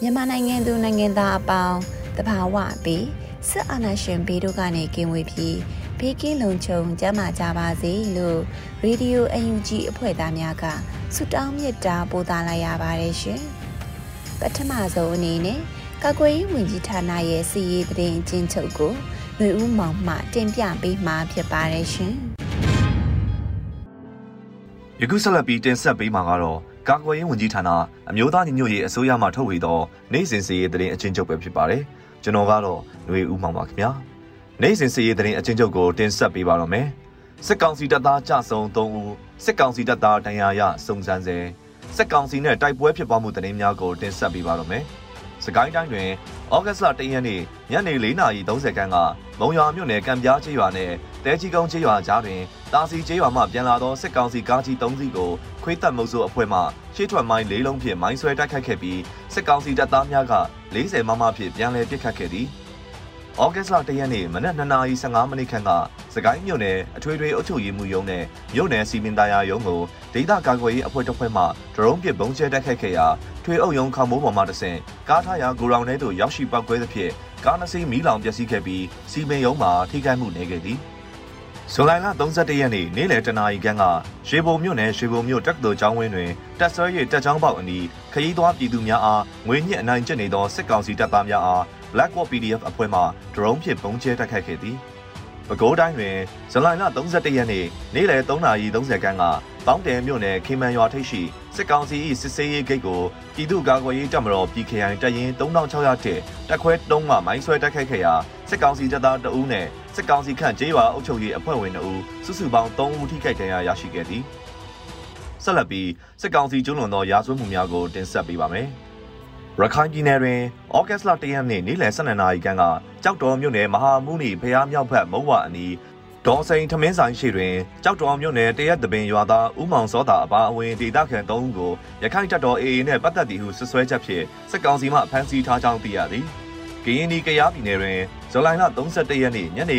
မြန်မာနိုင်ငံသူနိုင်ငံသားအပေါင်းတဘာဝပြီးစစ်အာဏာရှင်ဘေးတို့ကနေကင်းဝေးပြီးဘေးကင်းလုံခြုံကျန်းမာကြပါစေလို့ရေဒီယို UNG အဖွဲ့သားများကဆုတောင်းမေတ္တာပို့သလိုက်ရပါတယ်ရှင်။ပထမဆုံးအနေနဲ့ကာကွယ်ရေးဝန်ကြီးဌာနရဲ့စီရေးတရင်အချင်းချုပ်ကိုຫນွေဦးမောင်မှတင်ပြပေးမှာဖြစ်ပါတယ်ရှင်။ ယခုဆက်လက်ပြီးတင်ဆက်ပေးမှာကတော့ကာကွယ်ရေးဝန်ကြီးဌာနအမျိုးသားညီညွတ်ရေးအစိုးရမှထုတ်ဝေသောနိုင်စဉ်စီရေးတရင်အချင်းချုပ်ပဲဖြစ်ပါတယ်။ကျွန်တော်ကတော့ຫນွေဦးမောင်ပါခင်ဗျာ။နိုင်စဉ်စီရေးတရင်အချင်းချုပ်ကိုတင်ဆက်ပေးပါတော့မယ်။စစ်ကောင်စီတပ်သားကြဆုံ3ဦးစစ်ကောင်စီတပ်သားတန်ရာရစုံစမ်းစေစစ်ကောင်စီနဲ့တိုက်ပွဲဖြစ်ပွားမှုတရင်များကိုတင်ဆက်ပေးပါတော့မယ်။စကိုင်းတိုင်းတွင်ဩဂတ်စ်လ1ရက်နေ့ညနေ4:30ခန်းကမုံရွာမြို့နယ်ကံပြားချေးရွာနဲ့ တဲကြီးကုန်းချေးရွာကြားတွင်တာစီချေးရွာမှပြန်လာသောစစ်ကောင်စီကားကြီး3စီးကိုခွေးတပ်မုပ်ဆိုအဖွဲ့မှရှေ့ထွက်မိုင်း၄လုံးဖြင့်မိုင်းဆွဲတိုက်ခိုက်ခဲ့ပြီးစစ်ကောင်စီတပ်သားများက40မမဖြင့်ပြန်လည်ပစ်ခတ်ခဲ့သည်။ဩဂတ်စ်လ1ရက်နေ့မနက်2:15မိနစ်ခန့်ကစကိုင်းမြို့နယ်အထွေထွေအုပ်ချုပ်ရေးမှူးရုံးနဲ့မြို့နယ်စီမင်းသားရုံးကိုဒေသကာကွယ်ရေးအဖွဲ့တစ်ဖွဲ့မှဒရုန်းပစ်ဘုံကျဲတိုက်ခိုက်ခဲ့ရာထွေအုပ်ရုံးခေါမိုးပေါ်မှတဆင့်ကားထားရာဂိုရောင်ထဲသို့ရောက်ရှိပောက်ကွဲသဖြင့်ကားနှစ်စီးမီးလောင်ပျက်စီးခဲ့ပြီးစီမင်းရုံးမှာထိခိုက်မှုနေခဲ့သည်။ ဇူလိုင်လ31ရက်နေ့နေ့လယ်တနာရီခန့်ကရွှေဘုံမြို့နယ်ရွှေဘုံမြို့တက္ကသိုလ်ကျောင်းဝင်းတွင်တက်ဆွဲ၍တက်ချောင်းပေါက်အနီးခရီးသွားပြည်သူများအားငွေညှစ်အနိုင်ကျင့်နေသောစစ်ကောင်စီတပ်သားများအား Blackwall PDF အဖွဲ့မှဒရုန်းဖြင့်ပုံကျဲတိုက်ခိုက်ခဲ့သည်။ပဲခူးတိုင်းတွင်ဇူလိုင်လ31ရက်နေ့နေ့လယ်3:30ခန်းက တောင်းတယ်မြို့နယ်ခေမန်ရွာထိပ်ရှိစစ်ကောင်စီ၏စစ်ဆေးရေးဂိတ်ကိုပြည်သူ့ကာကွယ်ရေးတပ်မတော် PKI တပ်ရင်း3600တက်တက်ခွဲတုံးမှမိုင်းဆွဲတိုက်ခိုက်ခဲ့ရာစစ်ကောင်စီတပ်သားတအူးနဲ့စစ်ကောင်စီခန့်ကျေးရွာအုပ်ချုပ်ရေးအဖွဲ့ဝင်2ဦးစုစုပေါင်း3ဦးထိခိုက်ဒဏ်ရာရရှိခဲ့သည်ဆက်လက်ပြီးစစ်ကောင်စီကျူးလွန်သောရာဇဝတ်မှုများကိုတင်ဆက်ပေးပါမယ်ရခိုင်ပြည်နယ်တွင်ဩဂတ်စ်လ1ရက်နေ့နေ့လယ်12နာရီခန့်ကကြောက်တော်မြို့နယ်မဟာမုနီဖျားမြောက်ဘက်မုံဝအနီး ဒေါ်စိန်ထမင်းဆိုင်ရှိတွင်ကြောက်တော်မြို့နယ်တရက်တပင်ရွာသားဦးမောင်စောတာအပါအဝင်ဒေသခံ၃ဦးကိုရခိုင်တပ်တော် AA နဲ့ပတ်သက်သည်ဟုဆွဆွဲချက်ဖြင့်စစ်ကောင်စီမှဖမ်းဆီးထားကြောင်းသိရသည်။ကရင်နီကရားပြည်နယ်တွင်ဇူလိုင်လ31ရက်နေ့ညနေ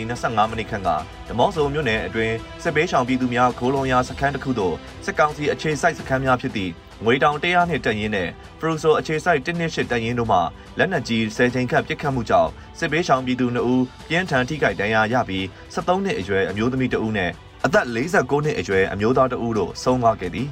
9:25မိနစ်ခန့်ကဓမော့ဆုံမြို့နယ်အတွင်းစစ်ပေးဆောင်ပြည်သူများခိုးလုံရာစခန်းတစ်ခုသို့စစ်ကောင်စီအခြေစိုက်စခန်းများဖြစ်သည့် ငွေတောင်100နှစ်တက်ရင်နဲ့ဖရူဆိုအခြေစိုက်128တက်ရင်တို့မှလက်နက်ကြီး10ချိန်ခန့်ပစ်ခတ်မှုကြောင့်စစ်ပေးဆောင်ပြည်သူ2ဦးပြင်းထန်ထိခိုက်ဒဏ်ရာရပြီး73နှစ်အရွယ်အမျိုးသမီး2ဦးနဲ့အသက်49နှစ်အရွယ်အမျိုးသား2ဦးတို့ဆုံးသွားခဲ့သည်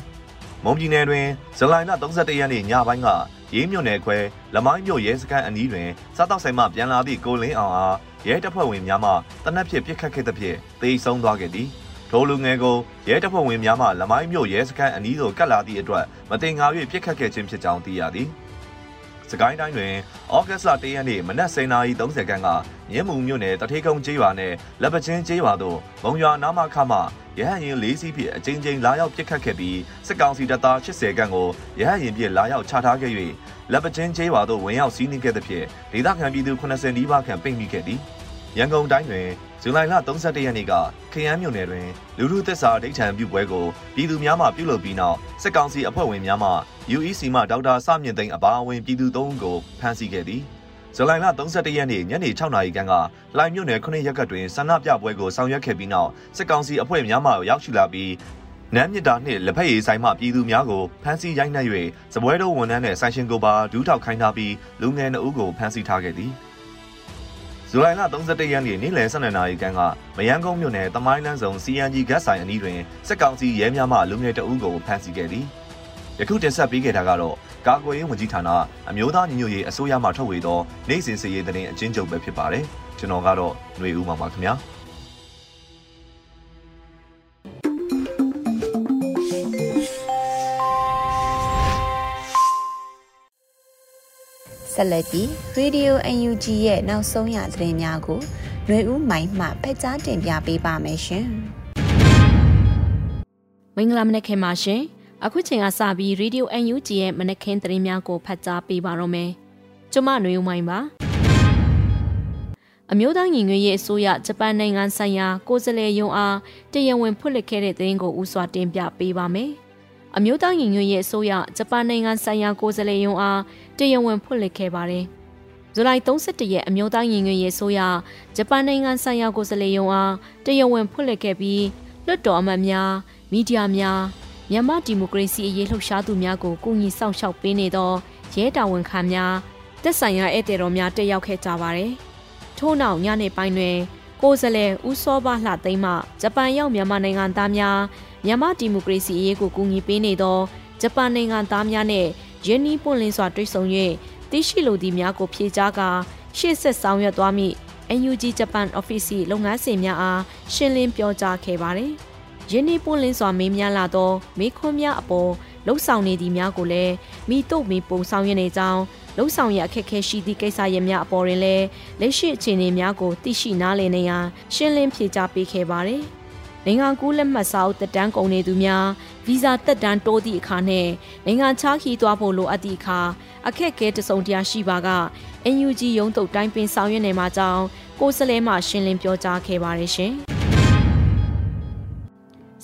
မုံပြည်နယ်တွင်ဇူလိုင်လ31ရက်နေ့ညပိုင်းကရေးမြို့နယ်ခွဲလမိုင်းမြို့ရဲစခန်းအနီးတွင်စားတောက်ဆိုင်မှပြန်လာသည့်ကိုလင်းအောင်အားရဲတပ်ဖွဲ့ဝင်များမှတနက်ဖြစ်ပစ်ခတ်ခဲ့သဖြင့်သေဆုံးသွားခဲ့သည် ထိုလူငယ်ကိုရဲတပ်ဖွဲ့ဝင်များမှလမိုင်းမြို့ရဲစခန်းအနီးသို့ကတ်လာသည့်အတွက်မတင်ငါ၍ပစ်ခတ်ခဲ့ခြင်းဖြစ်ကြောင်းသိရသည်စကိုင်းတိုင်းတွင်ဩဂတ်စ်လ၁ရက်နေ့မနက်09:30ခန်းကမြင်းမူမြို့နယ်တထေးကုန်းကျေးရွာနှင့်လက်ပချင်းကျေးရွာသို့မုံရွာနာမခမှရဟတ်ရင်၄စီးဖြင့်အကြိမ်ကြိမ်လာရောက်ပစ်ခတ်ခဲ့ပြီးစစ်ကောင်စီတပ်သား80ခန့်ကိုရဟတ်ရင်ဖြင့်လာရောက်ချထားခဲ့၍လက်ပချင်းကျေးရွာသို့ဝင်ရောက်စီးနင်းခဲ့သဖြင့်ဒေသခံပြည်သူ80နီးပါးခန့်ပိတ်မိခဲ့သည် ရန်ကုန်တိုင်းတွင်ဇူလိုင်လ31ရက်နေ့ကခရမ်းမြို့နယ်တွင်လူလူသစ္စာဒိဋ္ဌံပြုပွဲကိုပြည်သူများမှပြုလုပ်ပြီးနောက်စစ်ကောင်စီအဖွဲ့ဝင်များမှ UEC မှဒေါက်တာစမြင့်သိန်းအပါအဝင်ပြည်သူ၃ဦးကိုဖမ်းဆီးခဲ့သည်ဇူလိုင်လ31ရက်နေ့ညနေ6နာရီခန့်ကလိုင်မြို့နယ်9ရပ်ကွက်တွင်ဆန္ဒပြပွဲကိုဆောင်ရွက်ခဲ့ပြီးနောက်စစ်ကောင်စီအဖွဲ့များမှရောက်ရှိလာပြီးနမ်းမြစ်တာနှင့်လက်ဖက်ရည်ဆိုင်မှပြည်သူများကိုဖမ်းဆီးရိုက်နှက်၍စပွဲတော်ဝန်ထမ်းနှင့်ဆိုင်ရှင်ကိုပါဒူးထောက်ခိုင်းထားပြီးလူငယ်2ဦးကိုဖမ်းဆီးထားခဲ့သည် ဇဇူလိုင်လ31ရက်နေ့နေ့လယ်12နာရီခန့်ကမယန်းကုန်းမြို့နယ်တမိုင်းလန်းဆောင် CNG ဂတ်ဆိုင်အနီးတွင်စစ်ကောင်စီရဲများမှလူငယ်တအုပ်ကိုဖမ်းဆီးခဲ့သည်။ယခုတင်ဆက်ပေးခဲ့တာကတော့ကာကွယ်ရေးဝန်ကြီးဌာနအမျိုးသားညီညွတ်ရေးအစိုးရမှထုတ်ဝေသောနိုင်စဉ်စည်ရေးသတင်းအချင်းချုပ်ပဲဖြစ်ပါတယ်။ကျွန်တော်ကတော့ຫນွေဦးမှာပါခင်ဗျာ။ ဆက်လက်ပြီး Radio UNG ရဲ့နောက်ဆုံးရသတင်းများကိုຫນွေဦးမိုင်းမှဖက်ကြားတင်ပြပေးပါမယ်ရှင်။မင်္ဂလာမနက်ခင်းပါရှင်။အခုချိန်ကစပြီး Radio UNG ရဲ့မနက်ခင်းသတင်းများကိုဖတ်ကြားပေးပါတော့မယ်။ကျွန်မຫນွေဦးမိုင်းပါ။အမျိုးသားညီညွတ်ရေးအစိုးရဂျပန်နိုင်ငံဆိုင်ရာကိုယ်စားလှယ်ရုံးအားတရားဝင်ဖွင့်လှစ်ခဲ့တဲ့သတင်းကိုဥစွာတင်ပြပေးပါမယ်။ အမျိုးသားညီညွတ်ရေးအစိုးရဂျပန်နိုင်ငံဆိုင်ရာကိုယ်စားလှယ်ရုံးအားတရားဝင်ဖွင့်လှစ်ခဲ့ပါတယ်။ဇူလိုင်31ရက်အမျိုးသားညီညွတ်ရေးအစိုးရဂျပန်နိုင်ငံဆိုင်ရာကိုယ်စားလှယ်ရုံးအားတရားဝင်ဖွင့်လှစ်ခဲ့ပြီးလွှတ်တော်အမတ်များမီဒီယာများမြန်မာဒီမိုကရေစီအရေးလှုပ်ရှားသူများကိုကူညီစောင့်ရှောက်ပေးနေသောရဲတာဝန်ခံများတက်ဆိုင်ရာဧည့်သည်တော်များတက်ရောက်ခဲ့ကြပါတယ်။ထို့နောက်ညနေပိုင်းတွင်ကိုယ်စားလှယ်ဦးစောဘလှသိမ်းမှဂျပန်ရောက်မြန်မာနိုင်ငံသားများ မြန်မာဒီမိုကရေစီအရေးကိုကူညီပေးနေသောဂျပန်နိုင်ငံသားများနဲ့ယင်းနီးပွင့်လင်းစွာတွေ့ဆုံ၍သိရှိလိုသည့်များကိုဖြေကြားကာရှေ့ဆက်ဆောင်ရွက်သွားမည့် NUG Japan Office လုပ်ငန်းစဉ်များအားရှင်းလင်းပြောကြားခဲ့ပါတယ်။ယင်းနီးပွင့်လင်းစွာမေးမြန်းလာသောမေးခွန်းများအပေါ်လှုပ်ဆောင်နေသည့်များကိုလည်းမိတို့မီပုံဆောင်ရနေကြောင်းလှုပ်ဆောင်ရအခက်ခဲရှိသည့်ကိစ္စရပ်များအပေါ်တွင်လည်းလက်ရှိအခြေအနေများကိုသိရှိနားလည်နေရန်ရှင်းလင်းဖြေကြားပေးခဲ့ပါတယ်။ နိုင်ငံကူးလက်မှတ်စာအုပ်တက်တန်းကုန်နေသူများဗီဇာတက်တန်းတိုးသည့်အခါနဲ့နိုင်ငံခြားခီးသွားဖို့လိုအပ်သည့်အခါအခက်အခဲတစုံတရာရှိပါက NUG ရုံးတုပ်တိုင်းပင်ဆောင်ရွက်နေမှာကြောင်းကိုယ်စလဲမှရှင်းလင်းပြောကြားခဲ့ပါတယ်ရှင်။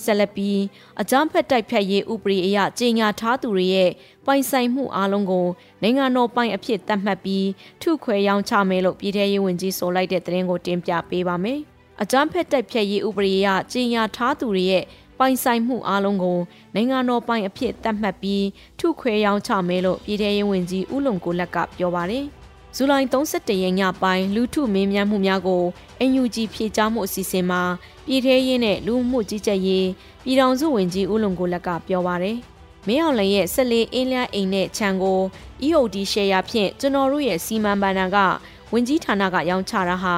ဆက်လက်ပြီးအကြမ်းဖက်တိုက်ဖြတ်ရေးဥပဒေအရကြေညာထားသူတွေရဲ့ပိုင်ဆိုင်မှုအလုံးကိုနိုင်ငံတော်ပိုင်အဖြစ်သတ်မှတ်ပြီးထုခွဲရောင်းချမယ်လို့ပြည်ထရေးဝန်ကြီးဆိုလိုက်တဲ့သတင်းကိုတင်ပြပေးပါမယ်။ အကြမ်းဖက်တိုက်ဖျက်ရေးဥပဒေအရကြေညာထားသူတွေရဲ့ပိုင်ဆိုင်မှုအလုံးကိုနိုင်ငံတော်ပိုင်အဖြစ်သတ်မှတ်ပြီးထုခွဲရောင်းချမယ်လို့ပြည်ထရေးဝန်ကြီးဦးလုံကိုလက်ကပြောပါတယ်။ဇူလိုင်31ရက်ညပိုင်းလူထုမင်းမြန်းမှုများကို NUG ဖြေကြားမှုအစီအစဉ်မှာပြည်ထရေးနဲ့လူမှုကြီးကြပ်ရေးပြည်ထောင်စုဝန်ကြီးဦးလုံကိုလက်ကပြောပါတယ်။မင်းအောင်လှိုင်ရဲ့ဆက်လေးအင်းလျအိမ်နဲ့ခြံကို EOD ရှယ်ယာဖြင့်ကျွန်တော်တို့ရဲ့စီမံဘဏ္ဍာကဝင်ကြီးဌာနကရောင်းချတာဟာ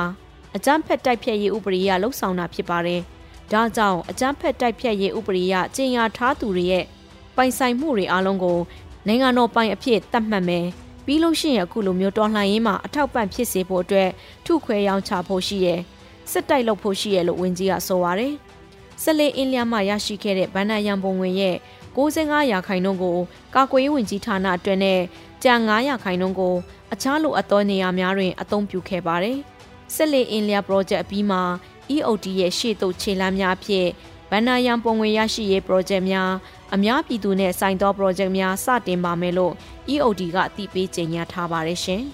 အကြမ်းဖက်တိုက်ဖျက်ရေးဥပဒေအရလှုပ်ဆောင်တာဖြစ်ပါတယ်။ဒါကြောင့်အကြမ်းဖက်တိုက်ဖျက်ရေးဥပဒေအရကျင့်ရထားသူတွေရဲ့ပိုင်ဆိုင်မှုတွေအလုံးကိုနိုင်ငံတော်ပိုင်အဖြစ်သတ်မှတ်မယ်။ပြီးလို့ရှိရင်အခုလိုမျိုးတော်လှန်ရေးမှာအထောက်ပံ့ဖြစ်စေဖို့အတွက်ထုခွဲရောင်းချဖို့ရှိရဲစစ်တိုက်လုပ်ဖို့ရှိရဲလို့ဝန်ကြီးကဆိုပါတယ်။ဆက်လက်အင်းလျာမှရရှိခဲ့တဲ့ဗန္ဒာရန်ပုံဝင်ရဲ့65ရာခိုင်နှုန်းကိုကာကွယ်ရေးဝန်ကြီးဌာနအတွက်နဲ့ကြံ9ရာခိုင်နှုန်းကိုအခြားလိုအပ်သောနေရာများတွင်အသုံးပြုခဲ့ပါတယ်။ စစ်လေအင်လျာ project အပြီးမှာ EOD ရဲ့ရှေ့သို့ခြေလှမ်းများဖြင့်ဗန္နာယံပုံငွေရရှိရေး project များအများပြည်သူနဲ့ဆိုင်သော project များစတင်ပါမယ်လို့ EOD ကအသိပေးကြေညာထားပါတယ်ရှင်။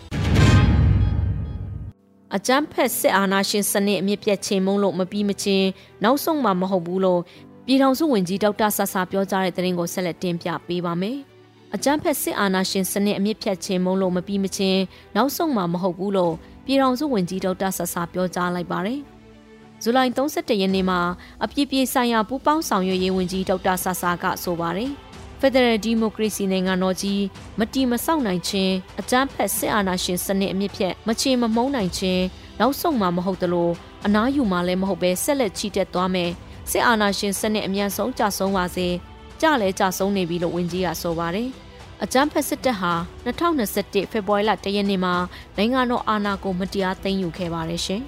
အကြမ်းဖက်စစ်အာဏာရှင်စနစ်အမြင့်ပြတ်ချိန်မုံလို့မပြီးမချင်းနောက်ဆုံးမှမဟုတ်ဘူးလို့ပြည်ထောင်စုဝန်ကြီးဒေါက်တာဆဆာပြောကြားတဲ့သတင်းကိုဆက်လက်တင်ပြပေးပါမယ်။အကြမ်းဖက်စစ်အာဏာရှင်စနစ်အမြင့်ဖြတ်ချိန်မုံလို့မပြီးမချင်းနောက်ဆုံးမှမဟုတ်ဘူးလို့ ပြည်ထောင်စုဝန်ကြီးဒေါက်တာဆဆာပြောကြားလိုက်ပါတယ်။ဇူလိုင်31ရက်နေ့မှာအပြည့်ပြေဆိုင်ရာပူးပေါင်းဆောင်ရွက်ရေးဝန်ကြီးဒေါက်တာဆဆာကဆိုပါတယ်။ Federal Democracy နိုင်ငံတော်ကြီးမတီမဆောက်နိုင်ခြင်းအကြမ်းဖက်စစ်အာဏာရှင်စနစ်အမြင့်ဖြတ်မချေမမုန်းနိုင်ခြင်းနောက်ဆုံးမှမဟုတ်သလိုအနားယူမှလည်းမဟုတ်ပဲဆက်လက်ချီတက်သွားမယ်စစ်အာဏာရှင်စနစ်အမြန်ဆုံးကြဆုံးပါစေကြလဲကြဆုံးနေပြီလို့ဝန်ကြီးကဆိုပါတယ်။ အကြမ်းဖက်စစ်တပ်ဟာ2021ဖေဖော်ဝါရီလ1ရက်နေ့မှာနိုင်ငံတော်အာဏာကိုမတရားသိမ်းယူခဲ့ပါတယ်ရှင်။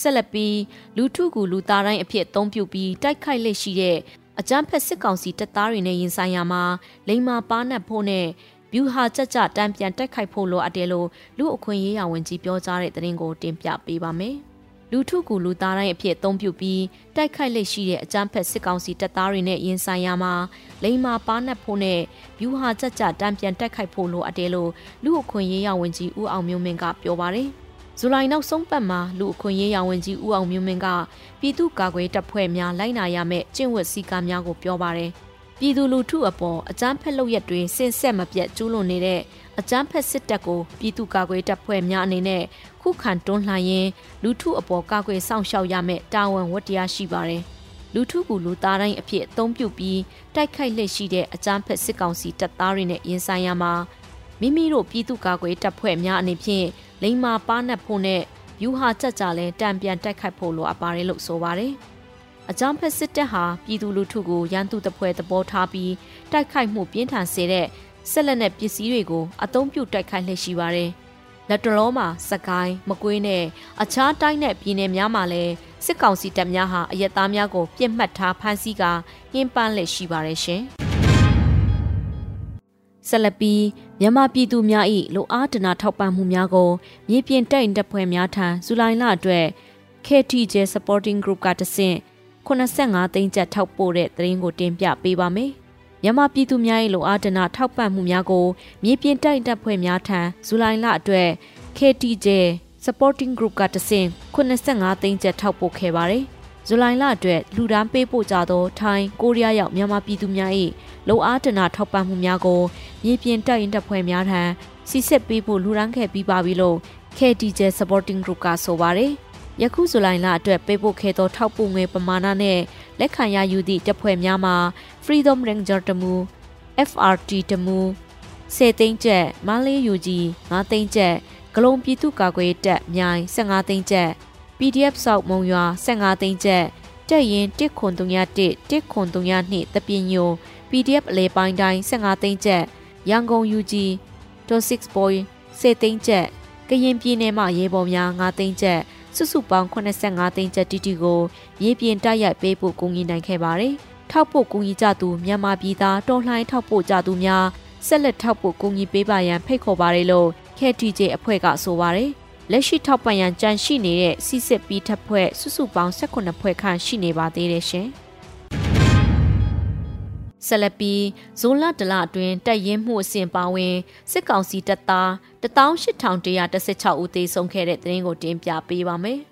ဆက်လက်ပြီးလူထုကူလူသားတိုင်းအဖြစ်အသုံးပြုပြီးတိုက်ခိုက်လက်ရှိတဲ့အကြမ်းဖက်စစ်ကောင်စီတပ်သားတွေနဲ့ရင်ဆိုင်ရာမှာလိမ္မာပါနတ်ဖို့နဲ့ဗျူဟာကြကြတံပြန်တိုက်ခိုက်ဖို့လိုအပ်တယ်လို့လူအခွင့်ရေးရဝန်ကြီးပြောကြားတဲ့သတင်းကိုတင်ပြပေးပါမယ်။ လူထုကူလူသားတိုင်းအဖြစ်အသုံးပြုပြီးတိုက်ခိုက်လက်ရှိတဲ့အကြမ်းဖက်စစ်ကောင်စီတပ်သားတွေနဲ့ရင်ဆိုင်ရမှာလိန်မာပါနတ်ဖို့နဲ့ဗျူဟာကြကြတံပြန်တိုက်ခိုက်ဖို့လိုအပ်တယ်လို့လူအခွင့်ရေးရဝန်ကြီးဦးအောင်မျိုးမင်းကပြောပါတယ်။ဇူလိုင်နောက်ဆုံးပတ်မှာလူအခွင့်ရေးရဝန်ကြီးဦးအောင်မျိုးမင်းကပြည်သူ့ကာကွယ်တပ်ဖွဲ့များလိုက်နာရမယ့်ကျင့်ဝတ်စည်းကမ်းများကိုပြောပါတယ်။ပြည်သူလူထုအပေါ်အကြမ်းဖက်လုပ်ရက်တွေဆင်ဆက်မပြတ်ကျူးလွန်နေတဲ့ အကြမ်းဖက်စစ်တပ်ကိုပြည်သူ့ကာကွယ်တပ်ဖွဲ့များအနေနဲ့ခုခံတွန်းလှန်ရင်းလူထုအပေါ်ကာကွယ်စောင့်ရှောက်ရမယ့်တာဝန်ဝတ္တရားရှိပါတယ်။လူထုကလူသားတိုင်းအဖြစ်အသုံးပြုပြီးတိုက်ခိုက်လက်ရှိတဲ့အကြမ်းဖက်စစ်ကောင်စီတပ်သားတွေနဲ့ရင်ဆိုင်ရမှာမိမိတို့ပြည်သူ့ကာကွယ်တပ်ဖွဲ့များအနေဖြင့်လိမ္မာပါနတ်ဖို့နဲ့ယူဟာကြကြလဲတံပြန်တိုက်ခိုက်ဖို့လိုအပ်ပါတယ်လို့ဆိုပါတယ်။အကြမ်းဖက်စစ်တပ်ဟာပြည်သူလူထုကိုရန်သူတပ်ဖွဲ့သဘောထားပြီးတိုက်ခိုက်မှုပြင်းထန်စေတဲ့ ဆက်လက်နဲ့ပစ္စည်းတွေကိုအသုံးပြုတိုက်ခိုက်လှည့်ရှိပါတယ်။လက်တလောမှာစကိုင်းမကွေးနဲ့အခြားတိုင်းနဲ့ပြည်နယ်များမှာလည်းစစ်ကောင်စီတပ်များဟာအရက်သားများကိုပြစ်မှတ်ထားဖမ်းဆီးကာညှဉ်းပန်းလက်ရှိပါတယ်ရှင်။ဆက်လက်ပြီးမြန်မာပြည်သူများ၏လိုအားတနာထောက်ပံ့မှုများကိုမြေပြင်တိုက်တပ်ဖွဲ့များထံဇူလိုင်လအတွက် KTJ Supporting Group ကတဆင့်85သိန်းကျပ်ထောက်ပို့တဲ့သတင်းကိုတင်ပြပေးပါမယ်။ မြန်မာပြည်သူများ၏လိုအားတနာထောက်ပံ့မှုများကိုမြေပြင်တိုက်တပ်ဖွဲ့များထံဇူလိုင်လအတွက် KTJ Supporting Group ကတဆင့်85သိန်းကျပ်ထောက်ပို့ခဲ့ပါတယ်။ဇူလိုင်လအတွက်လူဒန်းပေးပို့ကြသောထိုင်းကိုရီးယားရောက်မြန်မာပြည်သူများ၏လုံအားတနာထောက်ပံ့မှုများကိုမြေပြင်တပ်ရင်တပ်ဖွဲ့များထံစီစစ်ပေးဖို့လူဒန်းခဲ့ပြီးပါပြီလို့ KTJ Supporting Group ကဆိုပါတယ်။ယခုဇူလိုင်လအတွက်ပေးပို့ခဲ့သောထောက်ပို့ငွေပမာဏနဲ့လက်ခံရယူသည့်တပ်ဖွဲ့များမှာ Freedom Ranger တမူ FRT တမူ10သိန်းကျပ်မလေး UG 9သိန်းကျပ်ဂလုံပြည်သူ့ကာကွယ်တပ်မြိုင်15သိန်းကျပ် PDF စောက်မုံရွာ15သိန်းကျပ်တက်ရင်1ခွန်301 1ခွန်302တပင်ညို PDF အလဲပိုင်းတိုင်း15သိန်းကျပ်ရန်ကုန် UG .6 boy 10သိန်းကျပ်ကရင်ပြည်နယ်မှရေပေါ်များ9သိန်းကျပ်စုစုပေါင်း85သိန်းကျပ်တီတီကိုရေပြင်တိုက်ရိုက်ပေးဖို့ကူညီနိုင်ခဲ့ပါတယ်။ ထောက်ဖို့ကူညီကြသူမြန်မာပြည်သားတော်လှန်ထောက်ဖို့ကြသူများဆက်လက်ထောက်ဖို့ကူညီပေးပါရန်ဖိတ်ခေါ်ပါတယ်လို့ KTJ အဖွဲ့ကဆိုပါတယ်။လက်ရှိထောက်ပံ့ရန်ကြံရှိနေတဲ့စီစစ်ပြီးထပ်ဖွဲ့စုစုပေါင်း18ဖွဲ့ခန့်ရှိနေပါသေးတယ်ရှင်။ဆလပီဇိုလတလအတွင်းတက်ရင်မှုအစဉ်ပါဝင်စစ်ကောင်စီတပ်သား18116ဦးသေဆုံးခဲ့တဲ့သတင်းကိုတင်ပြပေးပါမယ်။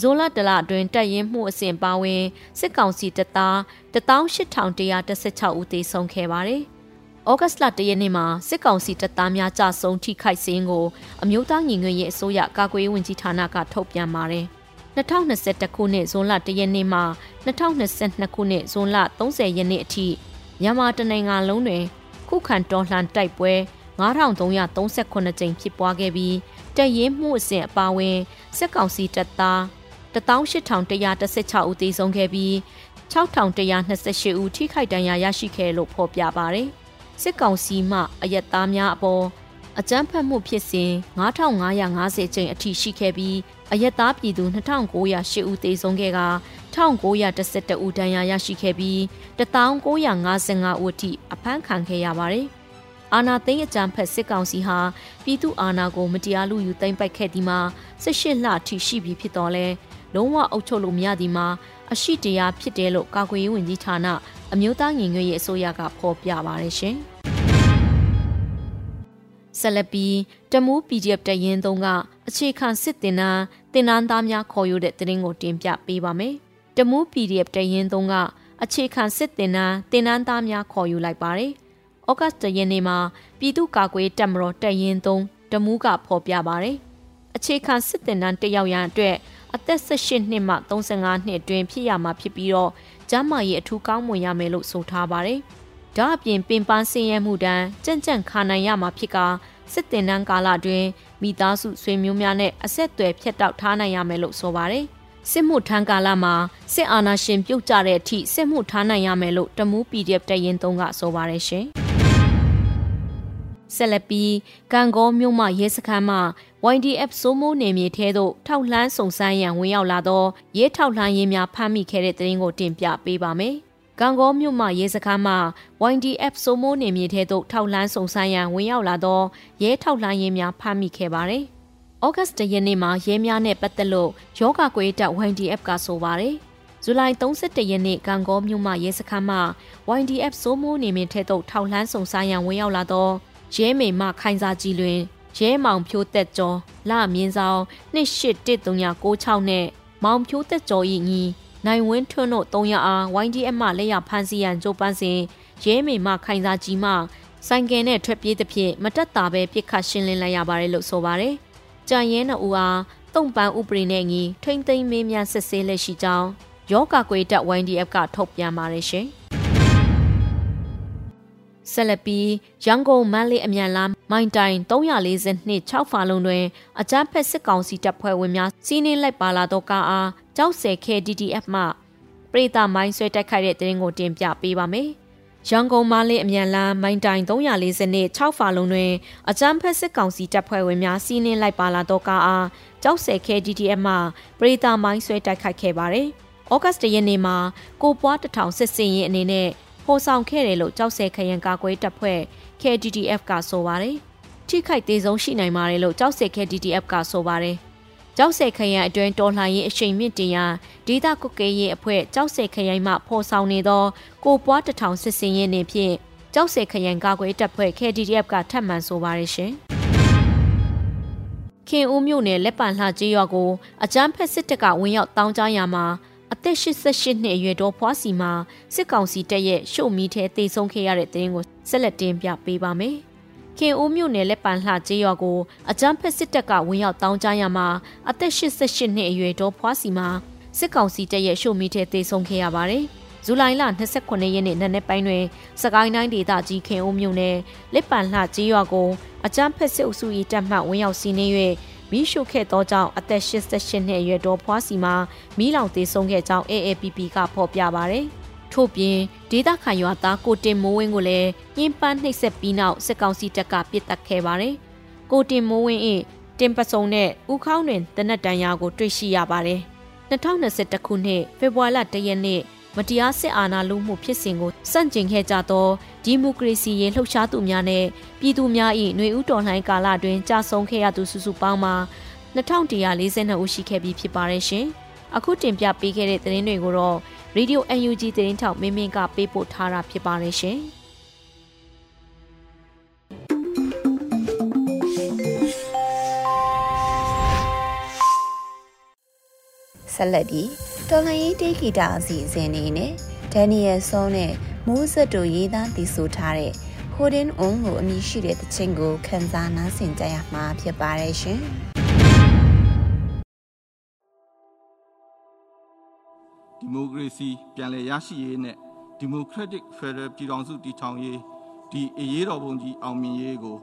ဇိုလတလအတွင်းတက်ရင်မှုအစဉ်ပါဝင်စစ်ကောင်စီတပ်သား18116ဦးသေဆုံးခဲ့ပါတယ်။ဩဂတ်လတရက်နေ့မှာစစ်ကောင်စီတပ်သားများကြဆုံထိခိုက်စင်းကိုအမျိုးသားညီညွတ်ရေးအစိုးရကာကွယ်ရေးဝန်ကြီးဌာနကထုတ်ပြန်ပါတယ်။2021ခုနှစ်ဇွန်လတရက်နေ့မှ2022ခုနှစ်ဇွန်လ30ရက်နေ့အထိမြန်မာတနိုင်ငံလုံးတွင် ခုခံတော်လှန်တိုက်ပွဲ9338ကြိမ်ဖြစ်ပွားခဲ့ပြီးတပ်ရင်းမှုအစဉ်အပါဝင်စစ်ကောင်စီတပ်သား 18116ဦးသေဆုံးခဲ့ပြီး6128ဦးထိခိုက်ဒဏ်ရာရရှိခဲ့လို့ဖော်ပြပါတယ်။စစ်ကောင်စီမှအယက်သားများအပေါ်အကြမ်းဖက်မှုဖြစ်စဉ်9550ကျိန်အထိရှိခဲ့ပြီးအယက်သားပြည်သူ2908ဦးသေဆုံးခဲ့က1912ဦးဒဏ်ရာရရှိခဲ့ပြီး1955ဦးအထိအဖမ်းခံခဲ့ရပါတယ်။ အာနာသိန်းအကြံဖက်စစ်ကောင်စီဟာပြည်သူအာဏာကိုမတရားလူယူသိမ်းပိုက်ခဲ့ဒီမှာ18လအထိရှိပြီဖြစ်တော်လဲလုံးဝအုပ်ချုပ်လို့မရဒီမှာအရှိတရားဖြစ်တယ်လို့ကာကွယ်ရေးဝန်ကြီးဌာနအမျိုးသားညီညွတ်ရေးအစိုးရကဖော်ပြပါတယ်ရှင်။ဆလပီတမူး PDF တရင်သုံးကအခြေခံစစ်တင်နန်းတင်နန်းသားများခေါ်ယူတဲ့သတင်းကိုတင်ပြပေးပါမယ်။တမူး PDF တရင်သုံးကအခြေခံစစ်တင်နန်းတင်နန်းသားများခေါ်ယူလိုက်ပါတယ်။ ဩဂတ်တရင်နေ့မှာပြည်သူ့ကာကွယ်တပ်မတော်တရင်သုံးတမူးကဖော်ပြပါတယ်။အခြေခံစစ်တင်နန်းတက်ရောက်ရန်အတွက်အသက်18နှစ်မှ35နှစ်အတွင်းဖြစ်ရမှာဖြစ်ပြီးတော့ကျန်းမာရေးအထူးကောင်းမွန်ရမယ်လို့ဆိုထားပါတယ်။ဒါအပြင်ပင်ပန်းဆင်းရဲမှုတန်းကြံ့ကြံ့ခါနိုင်ရမှာဖြစ်ကာစစ်တင်တန်းကာလတွင်မိသားစုဆွေမျိုးများနဲ့အဆက်အသွယ်ဖြတ်တောက်ထားနိုင်ရမယ်လို့ဆိုပါတယ်။စစ်မှုထမ်းကာလမှာစစ်အာဏာရှင်ပြုတ်ကျတဲ့အထိစစ်မှုထားနိုင်ရမယ်လို့တမူး PDF တရင်သုံးကဆိုပါတယ်ရှင်။ ဆက်လက်ပြီးကံကောမြို့မှရဲစခန်းမှ YDF စိုးမိုးနေမြေထဲသို့ထောက်လှမ်းစုံစမ်းရန်ဝင်ရောက်လာသောရဲထောက်လှမ်းရေးများဖမ်းမိခဲ့တဲ့တဲ့ရင်ကိုတင်ပြပေးပါမယ်။ကံကောမြို့မှရဲစခန်းမှ YDF စိုးမိုးနေမြေထဲသို့ထောက်လှမ်းစုံစမ်းရန်ဝင်ရောက်လာသောရဲထောက်လှမ်းရေးများဖမ်းမိခဲ့ပါတယ်။ဩဂတ်စ်ရက်နေ့မှာရဲများနဲ့ပတ်သက်လို့ယောဂကွေးတပ် YDF ကဆိုပါတယ်။ဇူလိုင်31ရက်နေ့ကံကောမြို့မှရဲစခန်းမှ YDF စိုးမိုးနေမြေထဲသို့ထောက်လှမ်းစုံစမ်းရန်ဝင်ရောက်လာသော ရဲမေမခိုင်စာကြည်လွင်ရဲမောင်ဖြိုးသက်ကျော်လမြင်းဆောင်281396နဲ့မောင်ဖြိုးသက်ကျော်၏ညီနိုင်ဝင်းထွန်းတို့300အား YDF မှလက်ရဖမ်းဆီးရန်ကြိုးပမ်းစဉ်ရဲမေမှခိုင်စာကြီးမှဆိုင်ကယ်နဲ့ထွက်ပြေးသဖြင့်မတက်တာပဲပြစ်ခတ်ရှင်းလင်းလိုက်ရပါတယ်လို့ဆိုပါတယ်။ကြံရဲနှစ်ဦးအားတုံပန်းဥပဒေနဲ့ငီထိမ့်သိမ်းမင်းများစစ်ဆေးလက်ရှိကြောင်းယောဂကွေတက် YDF ကထုတ်ပြန်ပါတယ်ရှင်။ ဆက်လက်ပြီးရန်ကုန်မန္တလေးအမြန်လမ်းမိုင်တိုင်342 6ဖာလုံးတွင်အကြမ်းဖက်စစ်ကောင်စီတပ်ဖွဲ့ဝင်များစီးနင်းလိုက်ပါလာသောကားအားကြောက်ဆယ် KDDF မှပရိသမိုင်းဆွဲတိုက်ခိုက်တဲ့တရင်ကိုတင်ပြပေးပါမယ်။ရန်ကုန်မန္တလေးအမြန်လမ်းမိုင်တိုင်340 6ဖာလုံးတွင်အကြမ်းဖက်စစ်ကောင်စီတပ်ဖွဲ့ဝင်များစီးနင်းလိုက်ပါလာသောကားအားကြောက်ဆယ် KDDF မှပရိသမိုင်းဆွဲတိုက်ခိုက်ခဲ့ပါတယ်။ဩဂတ်စ်ရက်နေ့မှာကိုပွားတထောင်စစ်စင်ရင်အနေနဲ့ ဖော်ဆောင်ခဲ့တယ်လို့ကြောက်စဲခရန်ကာကွယ်တပ်ဖွဲ့ KDDF ကဆိုပါတယ်။ထိခိုက်သေးဆုံးရှိနိုင်ပါတယ်လို့ကြောက်စဲ KDDF ကဆိုပါတယ်။ကြောက်စဲခရန်အတွင်းတော်လှန်ရေးအရှိန်မြင့်တင်ရာဒေသကုတ်ကဲရေးအဖွဲ့ကြောက်စဲခရန်မှဖော်ဆောင်နေသောကိုပွားတထောင်စစ်စင်ရင်နေဖြင့်ကြောက်စဲခရန်ကာကွယ်တပ်ဖွဲ့ KDDF ကထပ်မံဆိုပါတယ်ရှင်။ခင်ဦးမြို့နယ်လက်ပံလှကျေးရွာကိုအကြမ်းဖက်စစ်တပ်ကဝင်ရောက်တောင်းကြရမှာအ သက်88နှစ်အရွယ်တော်ဖွားစီမှာစစ်ကောင်စီတပ်ရဲ့ရှုပ်မီထဲတေဆုံးခဲ့ရတဲ့တဲ့ရင်ကိုဆက်လက်တင်ပြပေးပါမယ်။ခင်ဦးမြို့နယ်လက်ပံလှကျေးရွာကိုအကြမ်းဖက်စစ်တပ်ကဝင်ရောက်တောင်းကြရမှာအသက်88နှစ်အရွယ်တော်ဖွားစီမှာစစ်ကောင်စီတပ်ရဲ့ရှုပ်မီထဲတေဆုံးခဲ့ရပါတယ်။ဇူလိုင်လ29ရက်နေ့နံနက်ပိုင်းတွင်စကိုင်းတိုင်းဒေသကြီးခင်ဦးမြို့နယ်လက်ပံလှကျေးရွာကိုအကြမ်းဖက်စစ်အုပ်စု၏တပ်မှဝင်ရောက်စီးနင်း၍ မိရှုခဲ့သောကြောင့်အသက်88နှစ်အရွယ်တော်ဖွားစီမှာမိလောင်သေးဆုံးခဲ့ကြောင်း AAPP ကဖော်ပြပါဗျ။ထို့ပြင်ဒေသခံရွာသားကိုတင်မိုးဝင်းကိုလည်းညှဉ်းပန်းနှိပ်စက်ပြီးနောက်စစ်ကောင်စီတပ်ကပစ်တက်ခဲ့ပါတယ်။ကိုတင်မိုးဝင်း၏တင်ပစုံနဲ့ဥခေါင်းတွင်တနက်တန်ရာကိုတွေ့ရှိရပါတယ်။2021ခုနှစ်ဖေဖော်ဝါရီလ1ရက်နေ့ မတရားစစ်အာဏာလုမှုဖြစ်စဉ်ကိုစန့်ကျင်ခဲ့ကြသောဒီမိုကရေစီရေးလှုပ်ရှားသူများနဲ့ပြည်သူများ၏ຫນွေဥတော်လှန်ကာလတွင်ကြာဆုံးခဲ့ရသူစုစုပေါင်းမှာ2142ဦးရှိခဲ့ပြီးဖြစ်ပါတယ်ရှင်။အခုတင်ပြပေးခဲ့တဲ့သတင်းတွေကိုတော့ Radio UNG သတင်းထောက်မင်းမင်းကပေးပို့ထားတာဖြစ်ပါတယ်ရှင်။ဆက်လက်ပြီး တော်လှန်ရေးတေးဂီတာအစီအစဉ်နေနဲ့ဒန်နီယယ်ဆောနဲ့မိုးဆက်တို့ရေးသားတည်ဆိုထားတဲ့ Holding On ကိုအမည်ရှိတဲ့တခြင်းကိုခန်းစားနားဆင်ကြရမှာဖြစ်ပါတယ်ရှင်ဒီမိုကရေစီပြန်လည်ရရှိရေးနဲ့ဒီမိုကရက်တစ်ဖက်ဒရယ်ပြည်ထောင်စုတည်ထောင်ရေးဒီအရေးတော်ပုံကြီးအောင်မြင်ရေးကို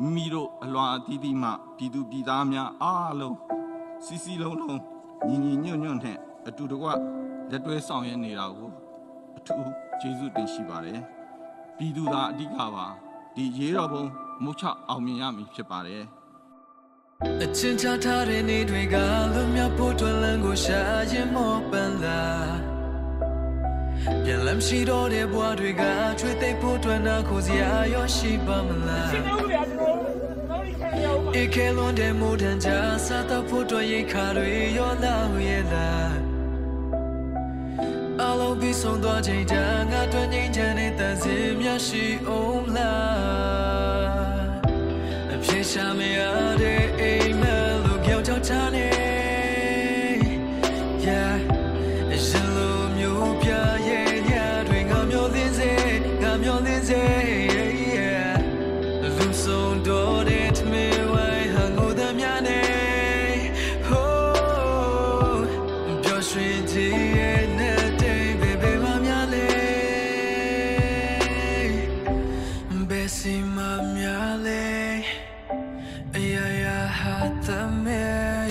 မိမိတို့အလွန်အသီးသီးမှပြည်သူပြည်သားများအားလုံးစီစီလုံးလုံးညီညီညွတ်ညွတ်နဲ့ အတူတကွလက်တွဲဆောင်ရွက်နေတာကိုအထူးကျေးဇူးတင်ရှိပါတယ်ပြည်သူသားအဓိကပါဒီရေးတော်ပုံမုတ်ချအောင်မြင်ရမည်ဖြစ်ပါတယ်အချင်းချထားတဲ့နေတွေကလွမြောက်ဖို့တွင်လန်းကိုရှာရင်မောပန်လာပြန်လမ်းရှိတော့တဲ့ဘဝတွေကချွေသိပ်ဖို့တွင်နာကိုစရာရောရှိပါမလားဧကလွန်တဲ့မိုးတန်ကြစားတော့ဖို့တွင်ရိတ်ခါတွေရောလာရဲ့လားအလုံး ပြီးဆုံးသွားချိန်တန်ငါတွင်ငိမ့်ချမ်းတဲ့တန်စင်များရှိအောင်လားအဖြစ်ရှာမရတဲ့ စီမများလေ Yeah, yeah, had the mirror. Just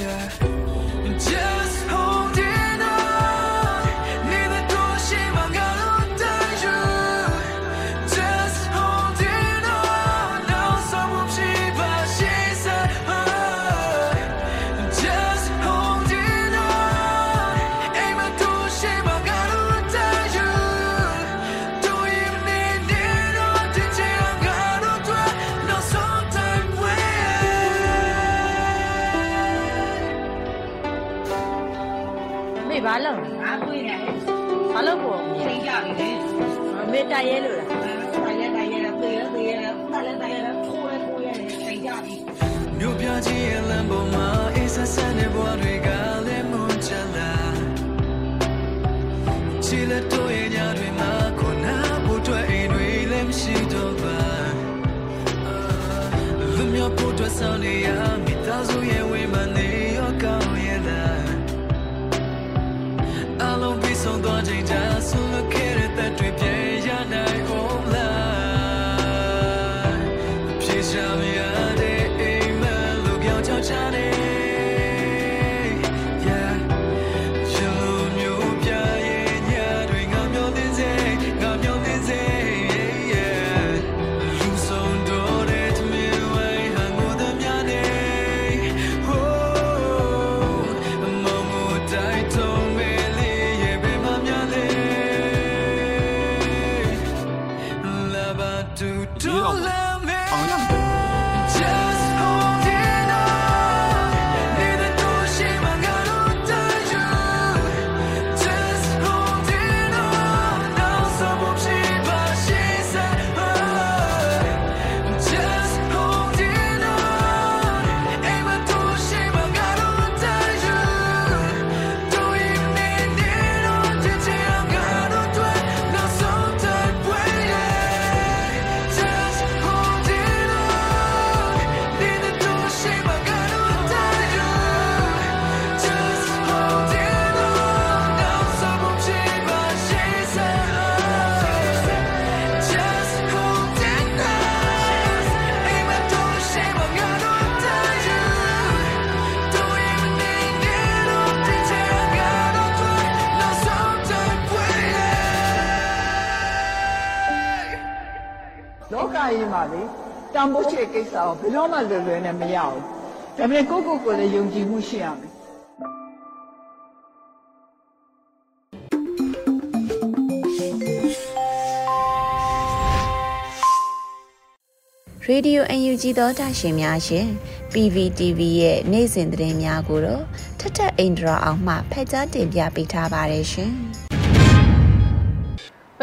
ကိစ္စကိုဘယ်တော့မှလွယ်လွယ်နဲ့မရဘူး။ဒါပေမဲ့ကိုယ့်ကိုယ်ကိုယ်လည်းယုံကြည်မှုရှိရမယ်ရေဒီယို UNG သောတာရှင်များရှင် PVTV ရဲ့နေ့စဉ်သတင်းများကိုတော့ထထအိန္ဒြာအောင်မှဖက်ကြားတင်ပြပေးထားပါတယ်ရှင်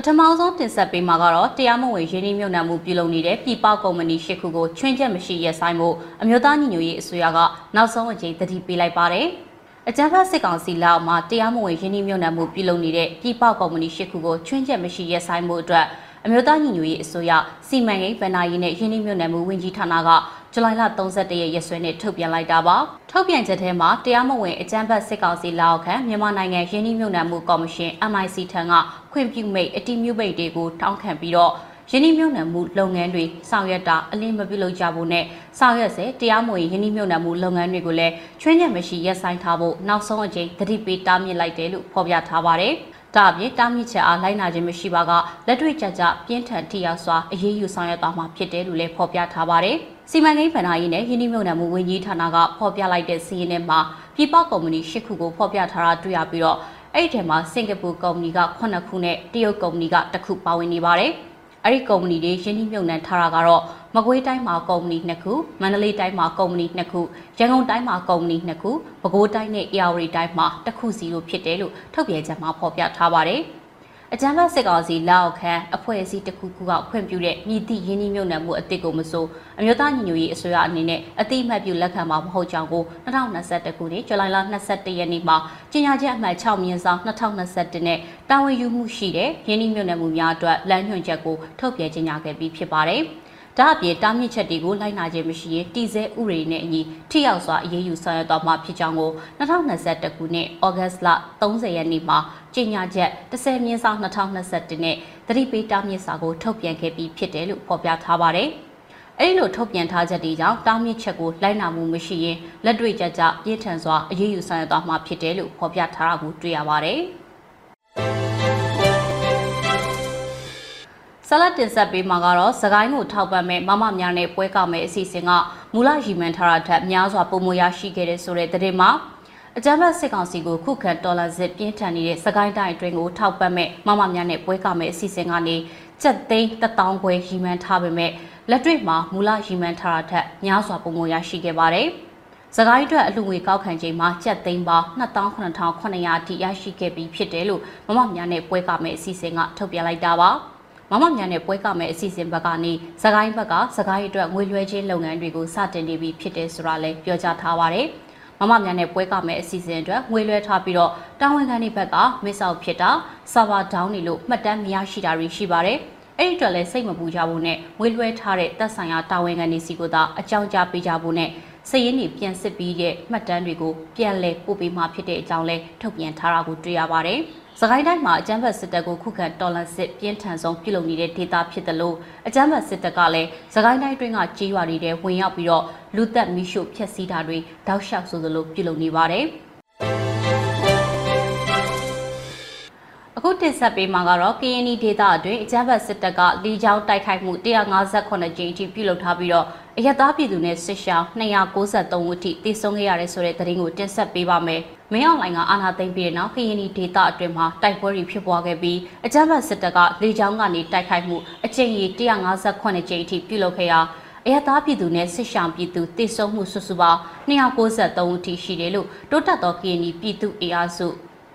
ပထမဆုံးတင်ဆက်ပေးမှာကတော့တရားမဝင်ရင်းနှီးမြှုပ်နှံမှုပြုလုပ်နေတဲ့ပြည်ပကုမ္ပဏီ၈ခုကိုချွင်းချက်မရှိရက်ဆိုင်မှုအမျိုးသားညီညွတ်ရေးအစိုးရကနောက်ဆုံးအကြိမ်တတိပေးလိုက်ပါတယ်။အကြံဖတ်စစ်ကောင်စီလက်အောက်မှာတရားမဝင်ရင်းနှီးမြှုပ်နှံမှုပြုလုပ်နေတဲ့ပြည်ပကုမ္ပဏီ၈ခုကိုချွင်းချက်မရှိရက်ဆိုင်မှုအတွက် အမျိုးသားညီညွတ်ရေးအစိုးရစီမံကိန်းဗဏ္ဍာရေးနဲ့ရင်းနှီးမြှုပ်နှံမှုဝန်ကြီးဌာနကဇူလိုင်လ31ရက်ရက်စွဲနဲ့ထုတ်ပြန်လိုက်တာပါထုတ်ပြန်ချက်ထဲမှာတရားမဝင်အကြမ်းဖက်စစ်ကောင်စီလက်အောက်ခံမြန်မာနိုင်ငံရင်းနှီးမြှုပ်နှံမှုကော်မရှင် MIC ထံကခွင့်ပြုမိတ်အတိမြုပ်မိတ်တွေကိုတောင်းခံပြီးတော့ရင်းနှီးမြှုပ်နှံမှုလုပ်ငန်းတွေဆောင်ရွက်တာအလင်းမပြုလုပ်ကြဖို့နဲ့ဆောင်ရွက်စေတရားမဝင်ရင်းနှီးမြှုပ်နှံမှုလုပ်ငန်းတွေကိုလည်းချွင်းချက်မရှိရပ်ဆိုင်းထားဖို့နောက်ဆုံးအကြိမ်သတိပေးတားမြစ်လိုက်တယ်လို့ဖော်ပြထားပါတယ်။ ဒါအပြင်တားမြစ်ချက်အားလိုက်နာခြင်းမရှိပါကလက်တွေ့ကြကြပြင်းထန်ထိရောက်စွာအရေးယူဆောင်ရွက်သွားမှာဖြစ်တယ်လို့လည်းဖော်ပြထားပါတယ်။စီမံကိန်းဗဏ္ဍာရေးနဲ့ယင်းနှိမ့်မြုံနယ်မှုဝန်ကြီးဌာနကဖော်ပြလိုက်တဲ့စီးရင်ထဲမှာပြည်ပကုမ္ပဏီ၈ခုကိုဖော်ပြထားတာတွေ့ရပြီးတော့အဲ့ဒီထဲမှာစင်ကာပူကုမ္ပဏီက9ခုနဲ့တရုတ်ကုမ္ပဏီက1ခုပါဝင်နေပါတယ်။ အဲ့ဒီကုမ္ပဏီတွေယင်းနှိမ့်မြုံနယ်ထားတာကတော့မကွေးတိုင်းမှာကုမ္ပဏီ2ခုမန္တလေးတိုင်းမှာကုမ္ပဏီ2ခုရန်ကုန်တိုင်းမှာကုမ္ပဏီ2ခုပဲခူးတိုင်းနဲ့အေရဝတီတိုင်းမှာ1ခုစီလို့ဖြစ်တယ်လို့ထုတ်ပြန်ချက်မှာဖော်ပြထားပါတယ်။ အကြမ်းဖက်စစ်ကောင်စီလက်အောက်ခံအဖွဲ့အစည်းတစ်ခုခုကခွင့်ပြုတဲ့မြည်သည့်ရင်းနှီးမြှုပ်နှံမှုအသစ်ကိုမဆိုအမျိုးသားညီညွတ်ရေးအစိုးရအနေနဲ့အတိအမှတ်ပြုလက်ခံမှာမဟုတ်ကြောင်းကို2021ခုနှစ်ဇူလိုင်လ22ရက်နေ့မှာကြေညာချက်အမှတ်6မြင်းဆောင်2021နဲ့တာဝန်ယူမှုရှိတဲ့ရင်းနှီးမြှုပ်နှံမှုများအတွက်လမ်းညွှန်ချက်ကိုထုတ်ပြန်ကြေညာခဲ့ပြီးဖြစ်ပါတယ်။ ဒါအပြင်တားမြစ်ချက်တွေကိုလိုက်နာခြင်းမရှိရင်တည်ဆဲဥပဒေနဲ့အညီထိရောက်စွာအရေးယူဆောင်ရွက်သွားမှာဖြစ်ကြောင်းကို2021ခုနှစ်ဩဂတ်လ30ရက်နေ့မှာကြေညာချက်10မြင်းဆောင်2021နဲ့သတိပေးတားမြစ်စာကိုထုတ်ပြန်ခဲ့ပြီးဖြစ်တယ်လို့ဖော်ပြထားပါတယ်။အဲဒီလိုထုတ်ပြန်ထားချက်တွေကြောင့်တားမြစ်ချက်ကိုလိုက်နာမှုမရှိရင်လက်တွေ့ကြကြပြင်းထန်စွာအရေးယူဆောင်ရွက်သွားမှာဖြစ်တယ်လို့ဖော်ပြထားတာကိုတွေ့ရပါတယ်။ ဆလတ်တင်ဆက်ပေးမှာကတော့သခိုင်းကိုထောက်ပံ့မဲ့မမများနဲ့ပွဲကောက်မဲ့အစီအစဉ်ကမူလရီမန်ထားတာထက်များစွာပုံမရရှိခဲ့တဲ့ဆိုတဲ့သတင်းမှာအကြမ်းဖက်စစ်ကောင်စီကိုခုခံတော်လှန်စစ်ပြင်းထန်နေတဲ့စကိုင်းတိုင်းအတွင်းကိုထောက်ပံ့မဲ့မမများနဲ့ပွဲကောက်မဲ့အစီအစဉ်ကနေစက်သိန်း1000ခွဲရီမန်ထားပေမဲ့လက်တွေ့မှာမူလရီမန်ထားတာထက်များစွာပုံမရရှိခဲ့ပါတယ်။စကိုင်းအတွက်အလှငွေကောက်ခံချိန်မှာကျပ်သိန်းပေါင်း29,900အထိရရှိခဲ့ပြီးဖြစ်တယ်လို့မမများနဲ့ပွဲကမဲ့အစီအစဉ်ကထုတ်ပြန်လိုက်တာပါ။ မမများနဲ့ပွဲကမဲ့အစီအစဉ်ဘက်ကနေစကိုင်းဘက်ကစကိုင်းအတွက်ငွေလွှဲခြင်းလုပ်ငန်းတွေကိုစတင်နေပြီဖြစ်တယ်ဆိုတာလည်းပြောကြားထားပါတယ်။မမများနဲ့ပွဲကမဲ့အစီအစဉ်အတွက်ငွေလွှဲထားပြီးတော့တာဝန်ခံတွေဘက်ကမစ်ဆောက်ဖြစ်တာဆာဗာဒေါင်းနေလို့မှတ်တမ်းမရရှိတာတွေရှိပါတယ်။အဲ့ဒီအတွက်လည်းစိတ်မပူကြဘူးနဲ့ငွေလွှဲထားတဲ့တပ်ဆိုင်ရာတာဝန်ခံတွေစီကိုသာအကြောင်းကြားပေးကြဖို့နဲ့စည်ရင်းတွေပြန်စစ်ပြီးတဲ့မှတ်တမ်းတွေကိုပြန်လည်ပို့ပေးမှဖြစ်တဲ့အကြောင်းလဲထုတ်ပြန်ထားတာကိုတွေ့ရပါတယ်။ စကိုင်းတိုင်းမှာအကြမ်းဖက်စစ်တပ်ကိုခုခံတော်လှန်စစ်ပြင်းထန်ဆုံးပြုလုပ်နေတဲ့ဒေသဖြစ်တယ်လို့အကြမ်းဖက်စစ်တပ်ကလည်းစကိုင်းတိုင်းတွင်းကကြေးရွာတွေထဲဝင်ရောက်ပြီးတော့လူသက်မိရှုဖျက်ဆီးတာတွေတောက်လျှောက်ဆိုသလိုပြုလုပ်နေပါတယ်။ အခုတင်ဆက်ပေးမှာကတော့ KNY ဒေတာအတွင်းအကြမ်းဖက်စစ်တပ်ကလီချောင်းတိုက်ခိုက်မှု158ကြိမ်အထိပြုလုပ်ထားပြီးတော့အရသားပြည်သူနဲ့စစ်ရှောင်း293ဦးအထိတည်ဆုံခဲ့ရတဲ့ဆိုတဲ့သတင်းကိုတင်ဆက်ပေးပါမယ်။မင်းအောင်လှိုင်ကအာဏာသိမ်းပြီးတဲ့နောက် KNY ဒေတာအတွင်းမှာတိုက်ပွဲတွေဖြစ်ပွားခဲ့ပြီးအကြမ်းဖက်စစ်တပ်ကလီချောင်းကနေတိုက်ခိုက်မှုအကြိမ်ကြီး158ကြိမ်အထိပြုလုပ်ခဲ့ရာအရသားပြည်သူနဲ့စစ်ရှောင်းပြည်သူတည်ဆုံမှုစုစုပေါင်း293ဦးထိရှိတယ်လို့တိုးတက်သော KNY ပြည်သူအင်အားစု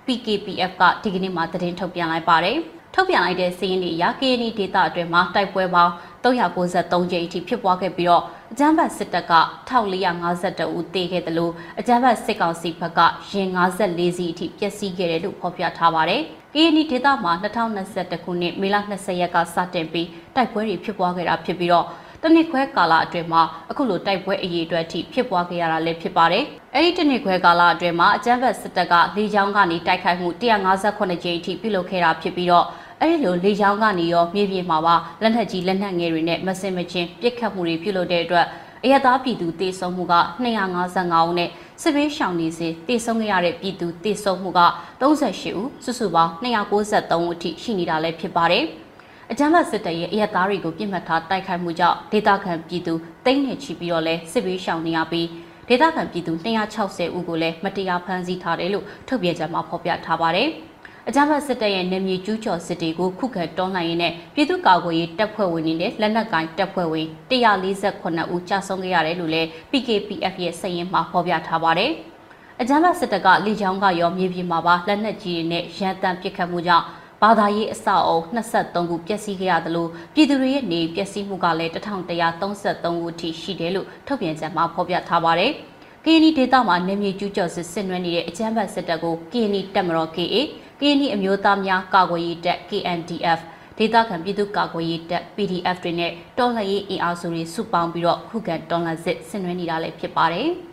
PKPF ကဒီကနေ့မှသတင်းထုတ်ပြန်လိုက်ပါတယ်။ထုတ်ပြန်လိုက်တဲ့စီးရင်တွေအရ KNY ဒေတာအတွင်းမှာတိုက်ပွဲပေါင်း393ကြိမ်အထိဖြစ်ပွားခဲ့ပြီးတော့အကြမ်းဖက်စစ်တပ်က1452ဦးသေခဲ့တယ်လို့အကြမ်းဖက်စစ်ကောင်စီဘက်ကရင်54စီးအထိပျက်စီးခဲ့တယ်လို့ဖော်ပြထားပါတယ်။ KNY ဒေတာမှာ2021ခုနှစ်မေလ20ရက်ကစတင်ပြီးတိုက်ပွဲတွေဖြစ်ပွားခဲ့တာဖြစ်ပြီးတော့ တနစ်ခွဲကာလအတွင်းမှာအခုလိုတိုက်ပွဲအရေးအတွက်အထိဖြစ်ပွားခဲ့ရတာလည်းဖြစ်ပါတယ်။အဲဒီတနစ်ခွဲကာလအတွင်းမှာအကြမ်းဖက်စစ်တပ်ကလေကြောင်းကနေတိုက်ခိုက်မှု158ကြိမ်အထိပြုလုပ်ခဲ့တာဖြစ်ပြီးတော့အဲဒီလိုလေကြောင်းကနေရောမြေပြင်မှာပါလက်နက်ကြီးလက်နက်ငယ်တွေနဲ့မစင်မချင်းပစ်ခတ်မှုတွေပြုလုပ်တဲ့အတွက်အရသာပြည်သူတေဆုံးမှုက255ဦးနဲ့စစ်ဘေးရှောင်နေစဉ်တေဆုံးခဲ့ရတဲ့ပြည်သူတေဆုံးမှုက38ဦးစုစုပေါင်း293ဦးအထိရှိနေတာလည်းဖြစ်ပါတယ်။ အကြမ်းဖက်စစ်တပ်ရဲ့အရက်သားတွေကိုပြစ်မှတ်ထားတိုက်ခိုက်မှုကြောင့်ဒေသခံပြည်သူတိမ့်နေချီပြီးတော့လဲစစ်ဘေးရှောင်နေရပြီးဒေသခံပြည်သူ260ဦးကိုလည်းမတရားဖမ်းဆီးထားတယ်လို့ထုတ်ပြန်ကြမှာဖော်ပြထားပါတယ်။အကြမ်းဖက်စစ်တပ်ရဲ့နေမြေကျူးကျော်စစ်တွေကိုခုခံတွန်းလှန်ရင်းနဲ့ပြည်သူ့ကာကွယ်ရေးတပ်ဖွဲ့ဝင်တွေနဲ့လက်နက်ကိုင်တပ်ဖွဲ့ဝင်148ဦးကြာဆုံးခဲ့ရတယ်လို့လည်း PKPF ရဲ့စာရင်းမှာဖော်ပြထားပါတယ်။အကြမ်းဖက်စစ်တပ်ကလေကြောင်းကရောမြေပြင်မှာပါလက်နက်ကြီးတွေနဲ့ရန်တမ်းပစ်ခတ်မှုကြောင့် ဘာသာရေးအဆောက်အုံ23ခုပျက်စီးခဲ့ရသလိုပြည်သူတွေရဲ့နေပျက်စီးမှုကလည်း1133ခုထိရှိတယ်လို့ထုတ်ပြန်ချက်မှာဖော်ပြထားပါတယ်။ KNY ဒေသမှာနေမြေကျူးကျော်စစ်ဆင်နွှဲနေတဲ့အကြမ်းဖက်စစ်တပ်ကို KNY တပ်မတော် KA KNY အမျိုးသားများကာကွယ်ရေးတပ် KNDF ဒေသခံပြည်သူ့ကာကွယ်ရေးတပ် PDF တွေနဲ့တော်လှန်ရေးအင်အားစုတွေစုပေါင်းပြီးတော့ခုခံတော်လှန်စစ်ဆင်နွှဲနေတာလည်းဖြစ်ပါတယ်။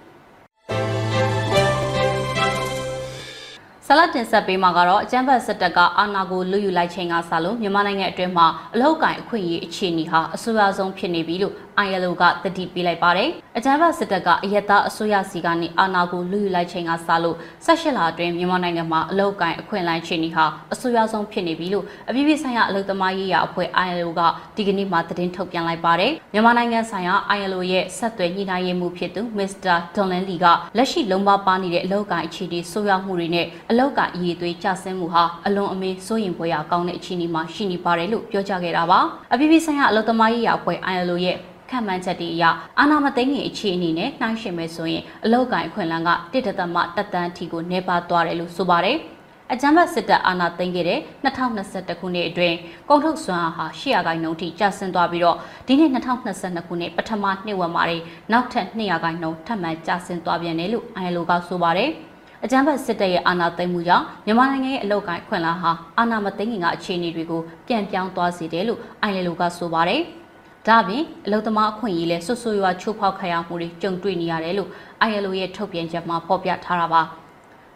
ဆလတ်တင်ဆက်ပေးမှာကတော့အကြမ်းဖက်စစ်တပ်ကအာဏာကိုလွတ်ယူလိုက်ချိန်ကစလို့မြန်မာနိုင်ငံအတွင်းမှာအလောက်ကိုင်အခွင့်အရေးအခြေအနေဟာအဆိုးရွားဆုံးဖြစ်နေပြီလို့ ILO ကတတိပေးလိုက်ပါတယ်။အကြမ်းဖက်စစ်တပ်ကအယက်သားအစိုးရစီကနေအာဏာကိုလွတ်ယူလိုက်ချိန်ကစလို့18လအတွင်းမြန်မာနိုင်ငံမှာအလောက်ကိုင်အခွင့်အလမ်းအခြေအနေဟာအဆိုးရွားဆုံးဖြစ်နေပြီလို့အပြည်ပြည်ဆိုင်ရာအလုပ်သမားရေးရာအဖွဲ့ ILO ကဒီကနေ့မှသတင်းထုတ်ပြန်လိုက်ပါတယ်။မြန်မာနိုင်ငံဆိုင်ရာ ILO ရဲ့ဆက်သွယ်ညှိနှိုင်းရေးမှူးဖြစ်သူ Mr. Donlan Lee ကလက်ရှိလုံးပါပါနေတဲ့အလောက်ကိုင်အခြေအနေဆိုးရွားမှုတွေနဲ့အလောက်ကရည်သွေးကျဆင်းမှုဟာအလွန်အမင်းစိုးရိမ်ဖွယ်ရာကောင်းတဲ့အခြေအနေမှာရှိနေပါတယ်လို့ပြောကြားခဲ့တာပါ။အပြည်ပြည်ဆိုင်ရာအလုပ်သမားရေးရာအဖွဲ့ ILO ရဲ့ခံမှန်းချက်တွေအရအာနာမသိငင်အခြေအနေနဲ့နှိုင်းယှဉ်မယ်ဆိုရင်အလောက်ကိုင်အခွင့်အလမ်းကတစ်တသမတက်တန်းထီကိုနေပါသွားတယ်လို့ဆိုပါတယ်။အကြမ်းဖက်စစ်တပ်အာဏာသိမ်းခဲ့တဲ့2021ခုနှစ်အတွင်းကုန်ထုတ်စွမ်းအားဟာ800ခိုင်နှုန်းထိကျဆင်းသွားပြီးတော့ဒီနှစ်2022ခုနှစ်ပထမနှစ်ဝက်မှာနောက်ထပ်200ခိုင်နှုန်းထပ်မံကျဆင်းသွားပြန်တယ်လို့ ILO ကဆိုပါတယ်။ အကြမ်းဖက်စစ်တပ်ရဲ့အာဏာသိမ်းမှုကြောင့်မြန်မာနိုင်ငံရဲ့အလောက်ကိုင်ခွင့်လန်းဟာအာဏာမသိမ်းခင်ကအခြေအနေတွေကိုပြန်ပြောင်းသွားစေတယ်လို့ ILO ကဆိုပါတယ်။ဒါပြင်အလုံသမားအခွင့်အရေးလဲဆွဆွရွာချိုးဖောက်ခံရမှုတွေကြုံတွေ့နေရတယ်လို့ ILO ရဲ့ထုတ်ပြန်ချက်မှာဖော်ပြထားတာပါ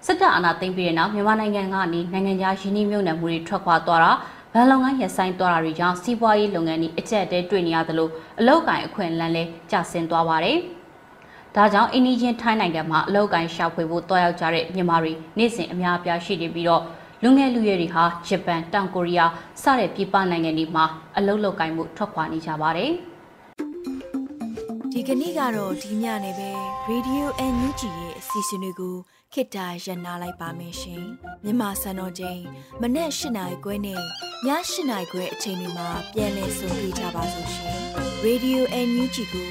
စစ်တပ်အာဏာသိမ်းပြီးတဲ့နောက်မြန်မာနိုင်ငံကနေနိုင်ငံခြားယင်းနှိမ့်မြုပ်နှံမှုတွေထွက်ခွာသွားတာဘဏ်လုပ်ငန်းရဆိုင်သွားတာတွေကြောင့်စီးပွားရေးလုပ်ငန်းတွေအကျက်တဲတွေ့နေရသလိုအလောက်ကိုင်အခွင့်အလမ်းလဲကျဆင်းသွားပါတယ်။ ဒါကြောင့်အင်းနီချင်းထိုင်းနိုင်ငံမှာအလောက်ကိုင်ရှာဖွေဖို့တွားရောက်ကြတဲ့မြန်မာတွေနေ့စဉ်အများအပြားရှိနေပြီးတော့လူငယ်လူရွယ်တွေဟာဂျပန်တောင်ကိုရီးယားစတဲ့ပြည်ပနိုင်ငံတွေမှာအလုပ်လုပ်ကိုင်မှုထွက်ခွာနေကြပါတယ်။ဒီကနေ့ကတော့ဒီညနေပဲ Radio NUG ရဲ့အစီအစဉ်လေးကိုခေတ္တရ延လိုက်ပါမယ်ရှင်။မြန်မာစံတော်ချိန်မနေ့၈နိုင်ခွဲနဲ့ည၈နိုင်ခွဲအချိန်တွေမှာပြောင်းလဲဆိုပြကြပါလို့ရှင်။ Radio NUG ကို